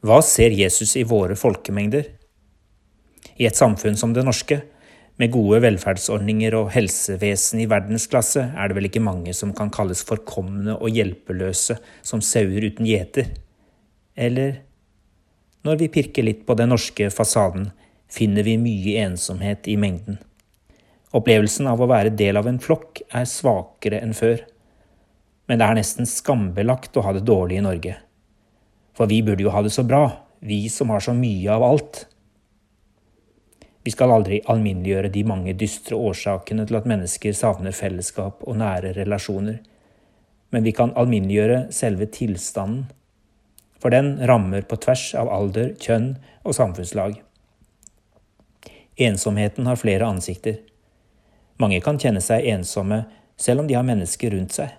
Hva ser Jesus i våre folkemengder? I et samfunn som det norske, med gode velferdsordninger og helsevesen i verdensklasse, er det vel ikke mange som kan kalles forkomne og hjelpeløse som sauer uten gjeter. Eller når vi pirker litt på den norske fasaden, finner vi mye ensomhet i mengden. Opplevelsen av å være del av en flokk er svakere enn før. Men det er nesten skambelagt å ha det dårlig i Norge. For vi burde jo ha det så bra, vi som har så mye av alt. Vi skal aldri alminneliggjøre de mange dystre årsakene til at mennesker savner fellesskap og nære relasjoner, men vi kan alminneliggjøre selve tilstanden, for den rammer på tvers av alder, kjønn og samfunnslag. Ensomheten har flere ansikter. Mange kan kjenne seg ensomme selv om de har mennesker rundt seg.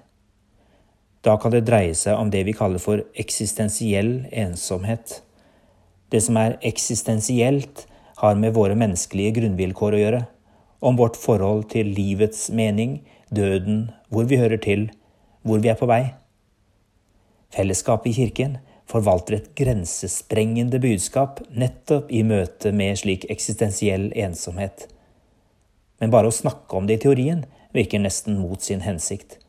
Da kan det dreie seg om det vi kaller for eksistensiell ensomhet. Det som er eksistensielt, har med våre menneskelige grunnvilkår å gjøre, om vårt forhold til livets mening, døden, hvor vi hører til, hvor vi er på vei. Fellesskapet i kirken forvalter et grensesprengende budskap nettopp i møte med slik eksistensiell ensomhet. Men bare å snakke om det i teorien virker nesten mot sin hensikt.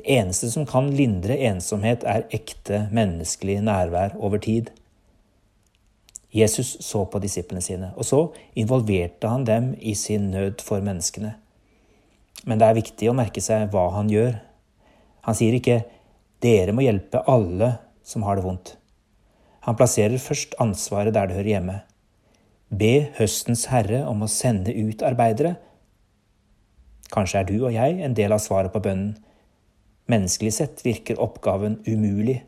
Det eneste som kan lindre ensomhet, er ekte menneskelig nærvær over tid. Jesus så på disiplene sine, og så involverte han dem i sin nød for menneskene. Men det er viktig å merke seg hva han gjør. Han sier ikke 'dere må hjelpe alle som har det vondt'. Han plasserer først ansvaret der det hører hjemme. Be høstens herre om å sende ut arbeidere. Kanskje er du og jeg en del av svaret på bønnen. Menneskelig sett virker oppgaven umulig,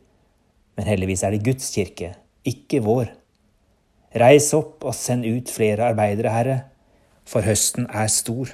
men heldigvis er det Guds kirke, ikke vår. Reis opp og send ut flere arbeidere, Herre, for høsten er stor.